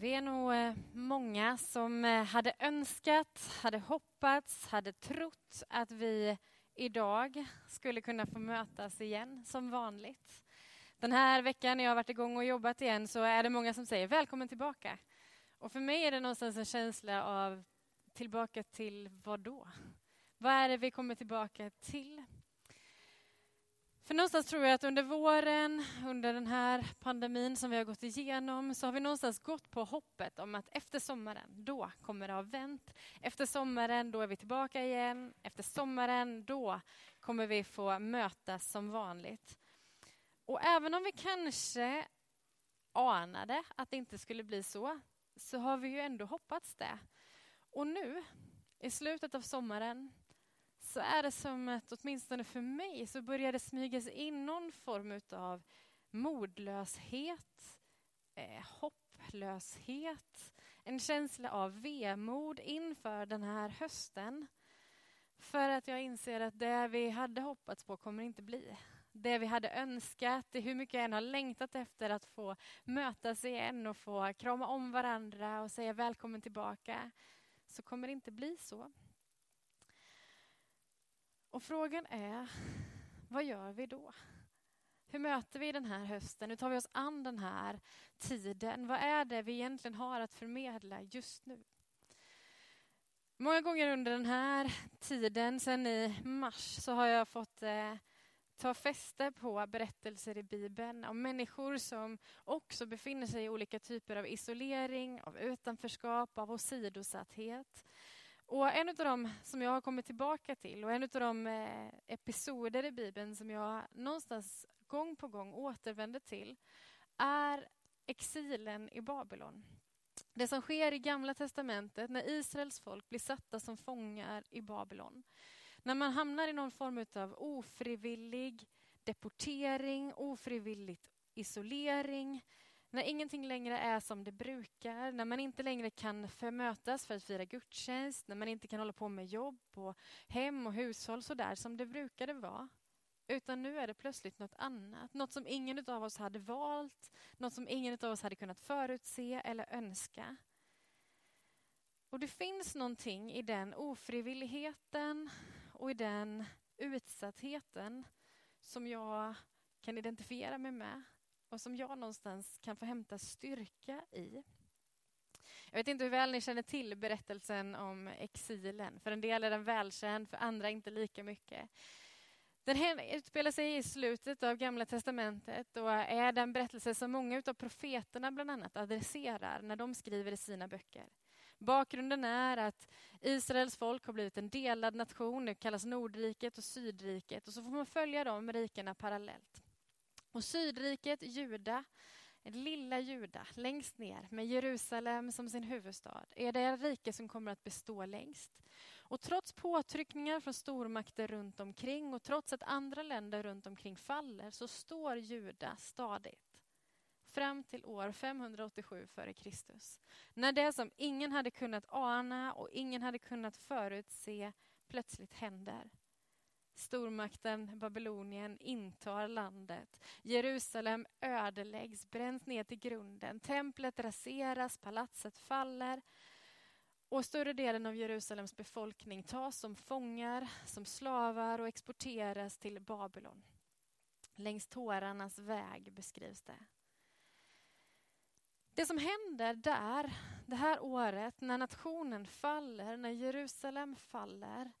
Vi är nog eh, många som eh, hade önskat, hade hoppats, hade trott att vi idag skulle kunna få mötas igen som vanligt. Den här veckan när jag har varit igång och jobbat igen så är det många som säger välkommen tillbaka. Och för mig är det någonstans en känsla av tillbaka till vad då? Vad är det vi kommer tillbaka till? För någonstans tror jag att under våren, under den här pandemin som vi har gått igenom, så har vi någonstans gått på hoppet om att efter sommaren, då kommer det ha vänt. Efter sommaren, då är vi tillbaka igen. Efter sommaren, då kommer vi få mötas som vanligt. Och även om vi kanske anade att det inte skulle bli så, så har vi ju ändå hoppats det. Och nu, i slutet av sommaren, så är det som att åtminstone för mig så börjar det smyga sig in någon form av modlöshet, eh, hopplöshet, en känsla av vemod inför den här hösten. För att jag inser att det vi hade hoppats på kommer inte bli. Det vi hade önskat, det hur mycket jag än har längtat efter att få mötas igen och få krama om varandra och säga välkommen tillbaka, så kommer det inte bli så. Och frågan är, vad gör vi då? Hur möter vi den här hösten? Hur tar vi oss an den här tiden? Vad är det vi egentligen har att förmedla just nu? Många gånger under den här tiden, sen i mars, så har jag fått eh, ta fäste på berättelser i Bibeln om människor som också befinner sig i olika typer av isolering, av utanförskap, av åsidosatthet. Och en av dem som jag har kommit tillbaka till och en av de eh, episoder i Bibeln som jag någonstans gång på gång återvänder till är exilen i Babylon. Det som sker i Gamla testamentet när Israels folk blir satta som fångar i Babylon. När man hamnar i någon form av ofrivillig deportering, ofrivilligt isolering, när ingenting längre är som det brukar, när man inte längre kan förmötas för att fira gudstjänst, när man inte kan hålla på med jobb och hem och hushåll så där som det brukade vara. Utan nu är det plötsligt något annat, något som ingen av oss hade valt, något som ingen av oss hade kunnat förutse eller önska. Och det finns någonting i den ofrivilligheten och i den utsattheten som jag kan identifiera mig med och som jag någonstans kan få hämta styrka i. Jag vet inte hur väl ni känner till berättelsen om exilen. För en del är den välkänd, för andra inte lika mycket. Den utspelar sig i slutet av Gamla testamentet och är den berättelse som många av profeterna bland annat adresserar när de skriver i sina böcker. Bakgrunden är att Israels folk har blivit en delad nation, det kallas Nordriket och Sydriket och så får man följa de rikena parallellt. Och Sydriket, Juda, lilla Juda, längst ner med Jerusalem som sin huvudstad, är det rike som kommer att bestå längst. Och trots påtryckningar från stormakter runt omkring och trots att andra länder runt omkring faller så står Juda stadigt. Fram till år 587 f.Kr. När det som ingen hade kunnat ana och ingen hade kunnat förutse plötsligt händer. Stormakten Babylonien intar landet. Jerusalem ödeläggs, bränns ner till grunden. Templet raseras, palatset faller. Och större delen av Jerusalems befolkning tas som fångar, som slavar och exporteras till Babylon. Längs tårarnas väg beskrivs det. Det som händer där, det här året, när nationen faller, när Jerusalem faller,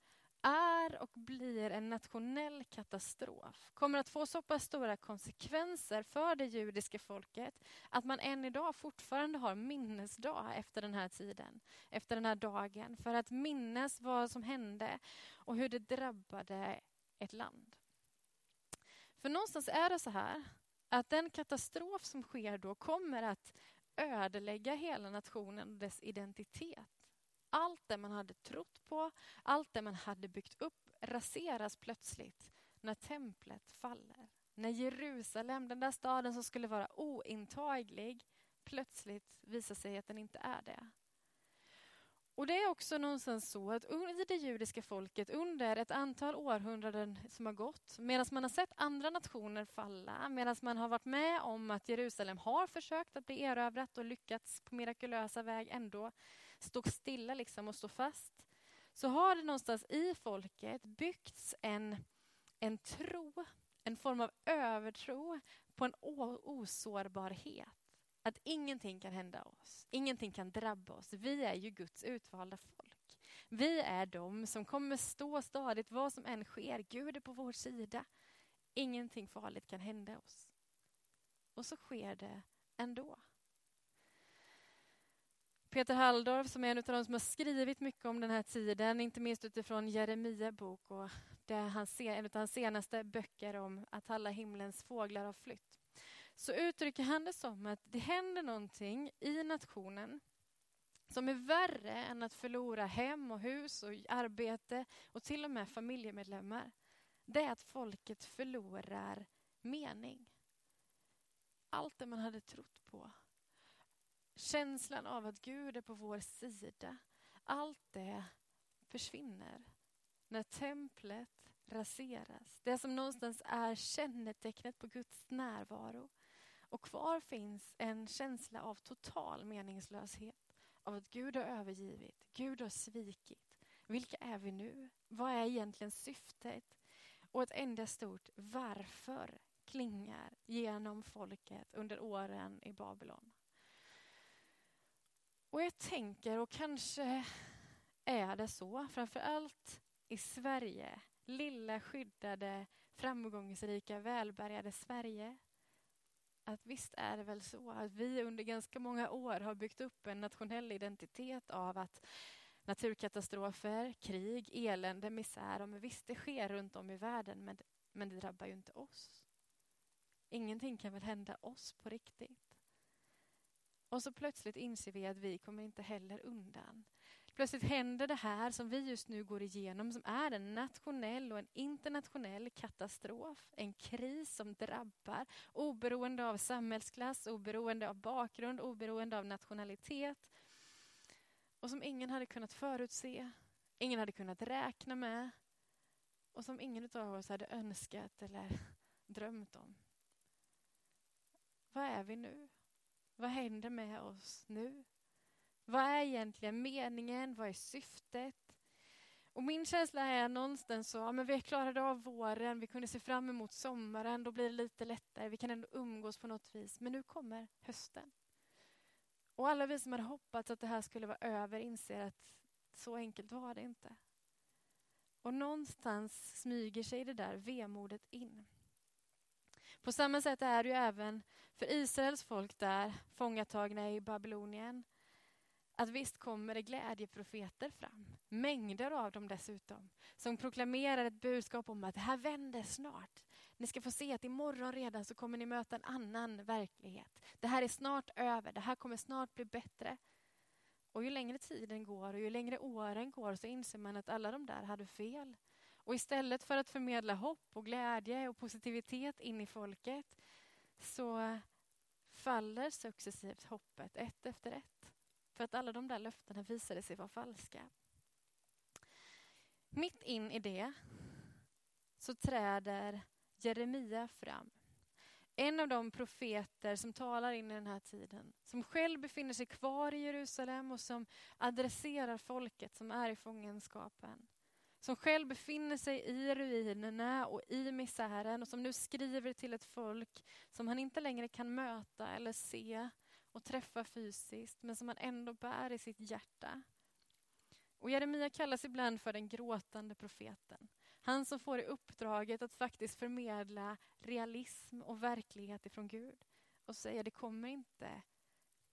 är och blir en nationell katastrof kommer att få så pass stora konsekvenser för det judiska folket att man än idag fortfarande har minnesdag efter den här tiden, efter den här dagen, för att minnas vad som hände och hur det drabbade ett land. För någonstans är det så här att den katastrof som sker då kommer att ödelägga hela nationen och dess identitet. Allt det man hade trott på, allt det man hade byggt upp raseras plötsligt när templet faller. När Jerusalem, den där staden som skulle vara ointaglig, plötsligt visar sig att den inte är det. Och det är också någonstans så att i det judiska folket under ett antal århundraden som har gått, medan man har sett andra nationer falla, medan man har varit med om att Jerusalem har försökt att bli erövrat och lyckats på mirakulösa väg ändå stå stilla liksom och stå fast, så har det någonstans i folket byggts en, en tro, en form av övertro på en osårbarhet. Att ingenting kan hända oss, ingenting kan drabba oss. Vi är ju Guds utvalda folk. Vi är de som kommer stå stadigt vad som än sker. Gud är på vår sida. Ingenting farligt kan hända oss. Och så sker det ändå. Peter Halldorf, som är en av de som har skrivit mycket om den här tiden, inte minst utifrån Jeremia bok och det han ser, en av hans senaste böcker om att alla himlens fåglar har flytt så uttrycker han det som att det händer någonting i nationen som är värre än att förlora hem och hus och arbete och till och med familjemedlemmar. Det är att folket förlorar mening. Allt det man hade trott på. Känslan av att Gud är på vår sida. Allt det försvinner när templet raseras. Det som någonstans är kännetecknet på Guds närvaro. Och kvar finns en känsla av total meningslöshet. Av att Gud har övergivit, Gud har svikit. Vilka är vi nu? Vad är egentligen syftet? Och ett enda stort varför klingar genom folket under åren i Babylon. Och jag tänker, och kanske är det så, framför allt i Sverige, lilla skyddade, framgångsrika, välbärgade Sverige, att visst är det väl så att vi under ganska många år har byggt upp en nationell identitet av att naturkatastrofer, krig, elände, misär, men visst det sker runt om i världen men, men det drabbar ju inte oss. Ingenting kan väl hända oss på riktigt. Och så plötsligt inser vi att vi kommer inte heller undan. Plötsligt händer det här som vi just nu går igenom som är en nationell och en internationell katastrof. En kris som drabbar oberoende av samhällsklass, oberoende av bakgrund, oberoende av nationalitet. Och som ingen hade kunnat förutse, ingen hade kunnat räkna med och som ingen av oss hade önskat eller drömt om. Vad är vi nu? Vad händer med oss nu? Vad är egentligen meningen? Vad är syftet? Och min känsla är någonstans så, ja, men vi klarade av våren, vi kunde se fram emot sommaren, då blir det lite lättare, vi kan ändå umgås på något vis. Men nu kommer hösten. Och alla vi som hade hoppats att det här skulle vara över inser att så enkelt var det inte. Och någonstans smyger sig det där vemodet in. På samma sätt är det ju även för Israels folk där, fångatagna i Babylonien att visst kommer det glädjeprofeter fram, mängder av dem dessutom, som proklamerar ett budskap om att det här vänder snart. Ni ska få se att imorgon redan så kommer ni möta en annan verklighet. Det här är snart över, det här kommer snart bli bättre. Och ju längre tiden går och ju längre åren går så inser man att alla de där hade fel. Och istället för att förmedla hopp och glädje och positivitet in i folket så faller successivt hoppet ett efter ett. För att alla de där löftena visade sig vara falska. Mitt in i det så träder Jeremia fram. En av de profeter som talar in i den här tiden. Som själv befinner sig kvar i Jerusalem och som adresserar folket som är i fångenskapen. Som själv befinner sig i ruinerna och i misären och som nu skriver till ett folk som han inte längre kan möta eller se och träffa fysiskt, men som han ändå bär i sitt hjärta. Och Jeremia kallas ibland för den gråtande profeten. Han som får i uppdraget att faktiskt förmedla realism och verklighet ifrån Gud. Och säga det kommer inte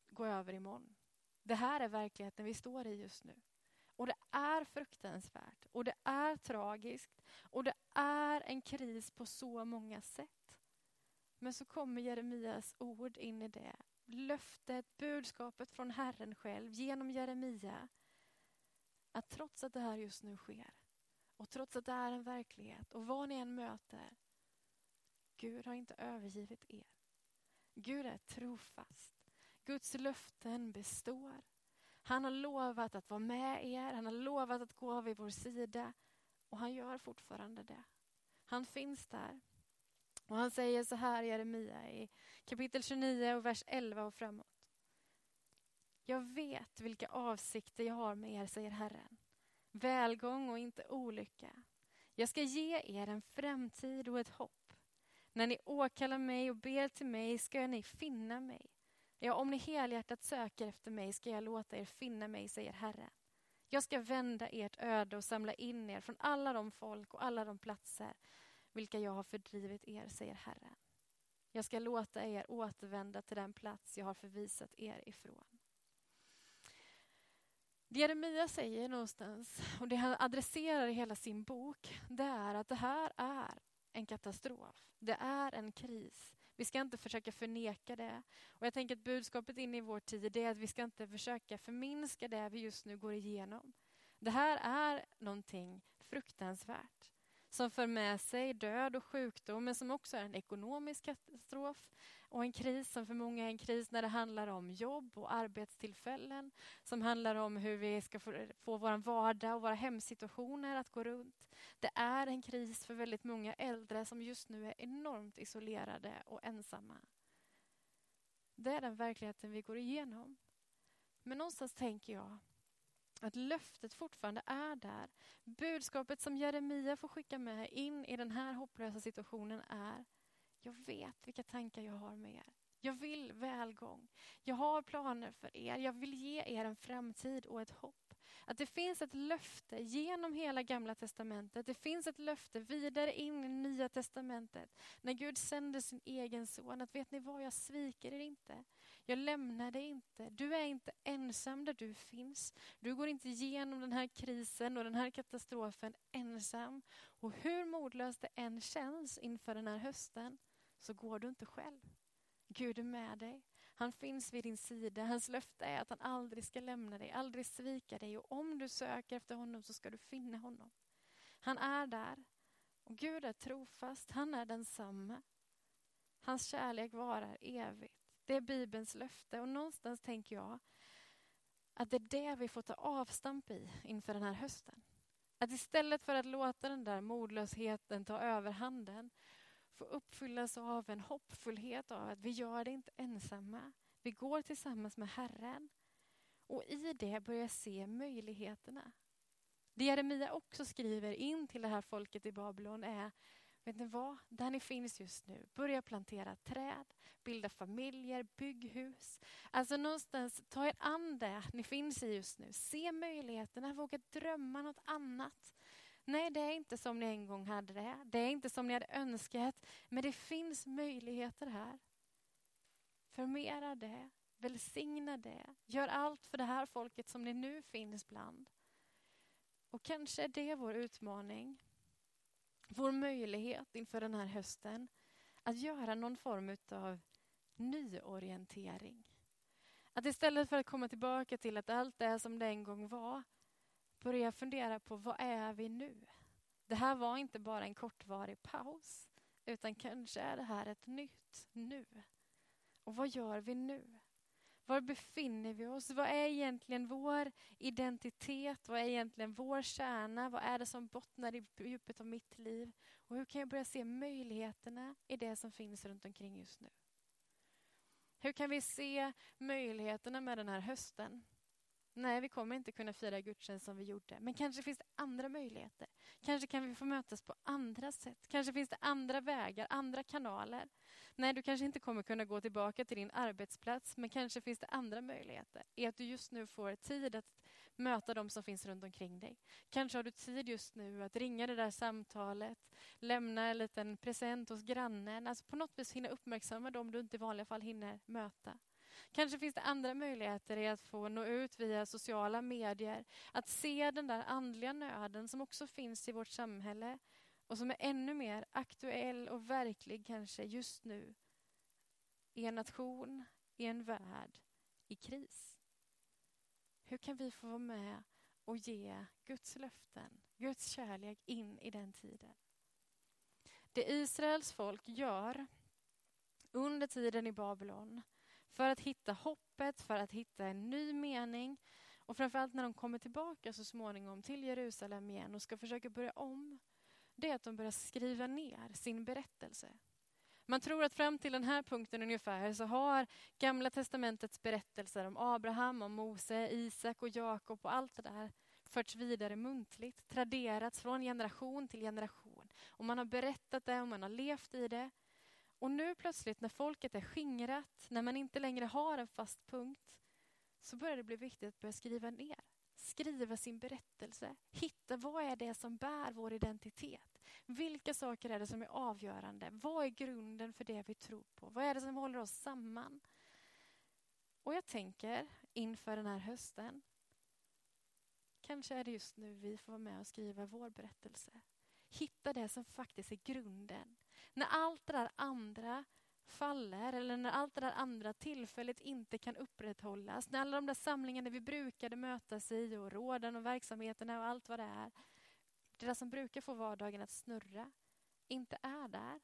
gå över imorgon. Det här är verkligheten vi står i just nu. Och det är fruktansvärt och det är tragiskt och det är en kris på så många sätt. Men så kommer Jeremias ord in i det löftet, budskapet från Herren själv genom Jeremia. Att trots att det här just nu sker och trots att det är en verklighet och vad ni än möter. Gud har inte övergivit er. Gud är trofast. Guds löften består. Han har lovat att vara med er, han har lovat att gå vid vår sida och han gör fortfarande det. Han finns där. Och han säger så här i Jeremia i kapitel 29 och vers 11 och framåt. Jag vet vilka avsikter jag har med er, säger Herren. Välgång och inte olycka. Jag ska ge er en framtid och ett hopp. När ni åkallar mig och ber till mig ska ni finna mig. Ja, om ni helhjärtat söker efter mig ska jag låta er finna mig, säger Herren. Jag ska vända ert öde och samla in er från alla de folk och alla de platser vilka jag har fördrivit er, säger Herren. Jag ska låta er återvända till den plats jag har förvisat er ifrån. Det Jeremia säger någonstans, och det han adresserar i hela sin bok, det är att det här är en katastrof. Det är en kris. Vi ska inte försöka förneka det. Och jag tänker att budskapet in i vår tid är att vi ska inte försöka förminska det vi just nu går igenom. Det här är någonting fruktansvärt som för med sig död och sjukdom men som också är en ekonomisk katastrof och en kris som för många är en kris när det handlar om jobb och arbetstillfällen som handlar om hur vi ska få, få vår vardag och våra hemsituationer att gå runt. Det är en kris för väldigt många äldre som just nu är enormt isolerade och ensamma. Det är den verkligheten vi går igenom. Men någonstans tänker jag att löftet fortfarande är där. Budskapet som Jeremia får skicka med in i den här hopplösa situationen är jag vet vilka tankar jag har med er. Jag vill välgång. Jag har planer för er. Jag vill ge er en framtid och ett hopp. Att det finns ett löfte genom hela gamla testamentet. Det finns ett löfte vidare in i nya testamentet. När Gud sänder sin egen son. Att vet ni vad, jag sviker er inte. Jag lämnar dig inte. Du är inte ensam där du finns. Du går inte igenom den här krisen och den här katastrofen ensam. Och hur modlöst det än känns inför den här hösten så går du inte själv. Gud är med dig. Han finns vid din sida. Hans löfte är att han aldrig ska lämna dig, aldrig svika dig. Och om du söker efter honom så ska du finna honom. Han är där. Och Gud är trofast. Han är densamme. Hans kärlek varar evigt. Det är Bibelns löfte och någonstans tänker jag att det är det vi får ta avstamp i inför den här hösten. Att istället för att låta den där modlösheten ta överhanden få uppfyllas av en hoppfullhet av att vi gör det inte ensamma. Vi går tillsammans med Herren och i det börjar se möjligheterna. Det Jeremia också skriver in till det här folket i Babylon är Vet ni vad? Där ni finns just nu, börja plantera träd, bilda familjer, bygg hus. Alltså någonstans, ta er an det ni finns i just nu. Se möjligheterna, våga drömma något annat. Nej, det är inte som ni en gång hade det. Det är inte som ni hade önskat. Men det finns möjligheter här. Förmera det, välsigna det. Gör allt för det här folket som ni nu finns bland. Och kanske är det vår utmaning vår möjlighet inför den här hösten att göra någon form av nyorientering. Att istället för att komma tillbaka till att allt är som det en gång var, börja fundera på vad är vi nu? Det här var inte bara en kortvarig paus, utan kanske är det här ett nytt nu. Och vad gör vi nu? Var befinner vi oss? Vad är egentligen vår identitet? Vad är egentligen vår kärna? Vad är det som bottnar i djupet av mitt liv? Och hur kan jag börja se möjligheterna i det som finns runt omkring just nu? Hur kan vi se möjligheterna med den här hösten? Nej, vi kommer inte kunna fira gudstjänst som vi gjorde. Men kanske finns det andra möjligheter. Kanske kan vi få mötas på andra sätt. Kanske finns det andra vägar, andra kanaler. Nej, du kanske inte kommer kunna gå tillbaka till din arbetsplats, men kanske finns det andra möjligheter. Är att du just nu får tid att möta de som finns runt omkring dig. Kanske har du tid just nu att ringa det där samtalet, lämna en liten present hos grannen. Alltså på något vis hinna uppmärksamma dem du inte i vanliga fall hinner möta. Kanske finns det andra möjligheter i att få nå ut via sociala medier. Att se den där andliga nöden som också finns i vårt samhälle och som är ännu mer aktuell och verklig kanske just nu i en nation, i en värld i kris. Hur kan vi få vara med och ge Guds löften, Guds kärlek in i den tiden? Det Israels folk gör under tiden i Babylon för att hitta hoppet, för att hitta en ny mening Och framförallt när de kommer tillbaka så småningom till Jerusalem igen och ska försöka börja om, det är att de börjar skriva ner sin berättelse. Man tror att fram till den här punkten ungefär så har Gamla Testamentets berättelser om Abraham, om Mose, Isak och Jakob och allt det där förts vidare muntligt, traderats från generation till generation. Och man har berättat det och man har levt i det. Och nu plötsligt när folket är skingrat, när man inte längre har en fast punkt, så börjar det bli viktigt att börja skriva ner. Skriva sin berättelse. Hitta vad är det som bär vår identitet. Vilka saker är det som är avgörande? Vad är grunden för det vi tror på? Vad är det som håller oss samman? Och jag tänker inför den här hösten, kanske är det just nu vi får vara med och skriva vår berättelse. Hitta det som faktiskt är grunden. När allt det där andra faller eller när allt det där andra tillfället inte kan upprätthållas. När alla de där samlingarna vi brukade mötas i och råden och verksamheterna och allt vad det är. Det där som brukar få vardagen att snurra inte är där.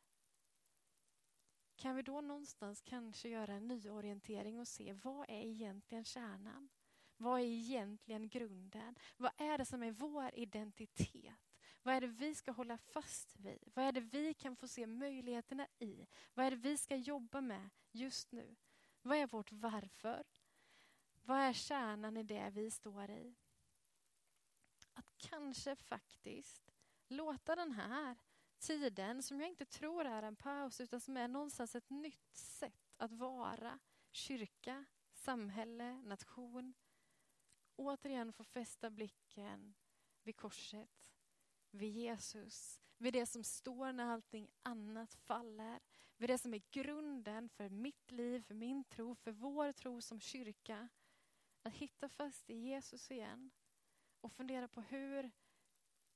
Kan vi då någonstans kanske göra en nyorientering och se vad är egentligen kärnan? Vad är egentligen grunden? Vad är det som är vår identitet? Vad är det vi ska hålla fast vid? Vad är det vi kan få se möjligheterna i? Vad är det vi ska jobba med just nu? Vad är vårt varför? Vad är kärnan i det vi står i? Att kanske faktiskt låta den här tiden, som jag inte tror är en paus, utan som är någonstans ett nytt sätt att vara kyrka, samhälle, nation, återigen få fästa blicken vid korset vid Jesus, vid det som står när allting annat faller, vid det som är grunden för mitt liv, för min tro, för vår tro som kyrka. Att hitta fast i Jesus igen och fundera på hur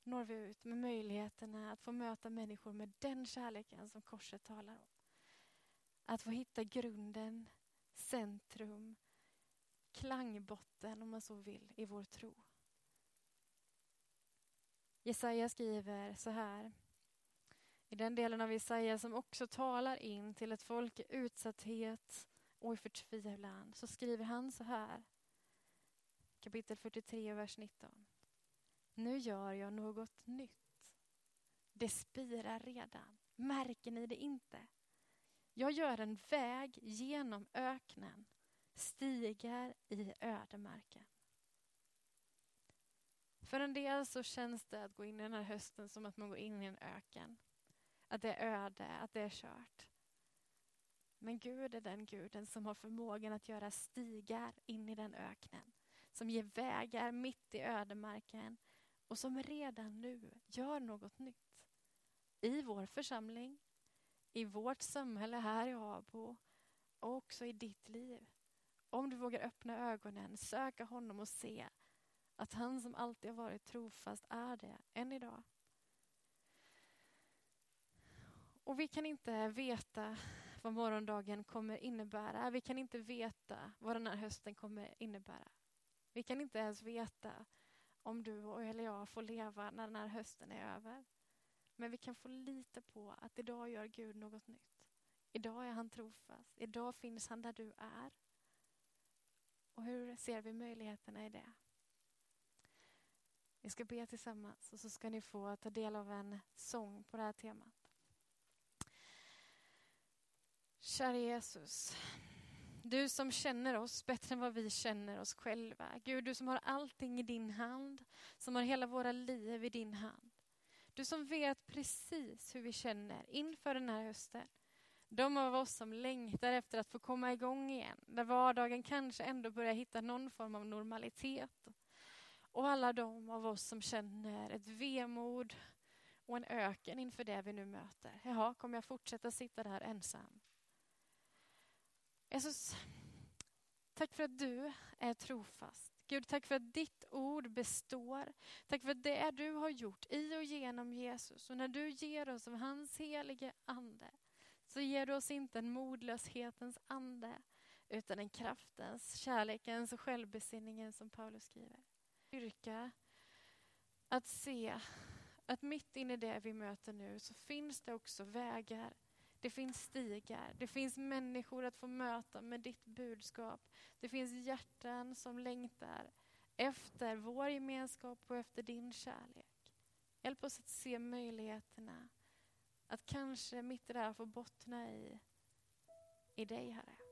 når vi ut med möjligheterna att få möta människor med den kärleken som korset talar om. Att få hitta grunden, centrum, klangbotten om man så vill i vår tro. Jesaja skriver så här. I den delen av Jesaja som också talar in till ett folk i utsatthet och i förtvivlan så skriver han så här. Kapitel 43, vers 19. Nu gör jag något nytt. Det spirar redan. Märker ni det inte? Jag gör en väg genom öknen, stigar i ödemarken. För en del så känns det att gå in i den här hösten som att man går in i en öken. Att det är öde, att det är kört. Men Gud är den guden som har förmågan att göra stigar in i den öknen. Som ger vägar mitt i ödemarken och som redan nu gör något nytt. I vår församling, i vårt samhälle här i Habo och också i ditt liv. Om du vågar öppna ögonen, söka honom och se att han som alltid har varit trofast är det än idag. Och vi kan inte veta vad morgondagen kommer innebära. Vi kan inte veta vad den här hösten kommer innebära. Vi kan inte ens veta om du eller jag får leva när den här hösten är över. Men vi kan få lita på att idag gör Gud något nytt. Idag är han trofast. Idag finns han där du är. Och hur ser vi möjligheterna i det? Vi ska be tillsammans och så ska ni få ta del av en sång på det här temat. Kära Jesus, du som känner oss bättre än vad vi känner oss själva. Gud, du som har allting i din hand, som har hela våra liv i din hand. Du som vet precis hur vi känner inför den här hösten. De av oss som längtar efter att få komma igång igen, där vardagen kanske ändå börjar hitta någon form av normalitet. Och alla de av oss som känner ett vemod och en öken inför det vi nu möter. Jaha, kommer jag fortsätta sitta där ensam? Jesus, tack för att du är trofast. Gud, tack för att ditt ord består. Tack för att det du har gjort i och genom Jesus. Och när du ger oss av hans helige ande så ger du oss inte en modlöshetens ande utan en kraftens, kärlekens och självbesinningens som Paulus skriver styrka att se att mitt inne i det vi möter nu så finns det också vägar. Det finns stigar, det finns människor att få möta med ditt budskap. Det finns hjärtan som längtar efter vår gemenskap och efter din kärlek. Hjälp oss att se möjligheterna att kanske mitt i det här få bottna i, i dig, Herre.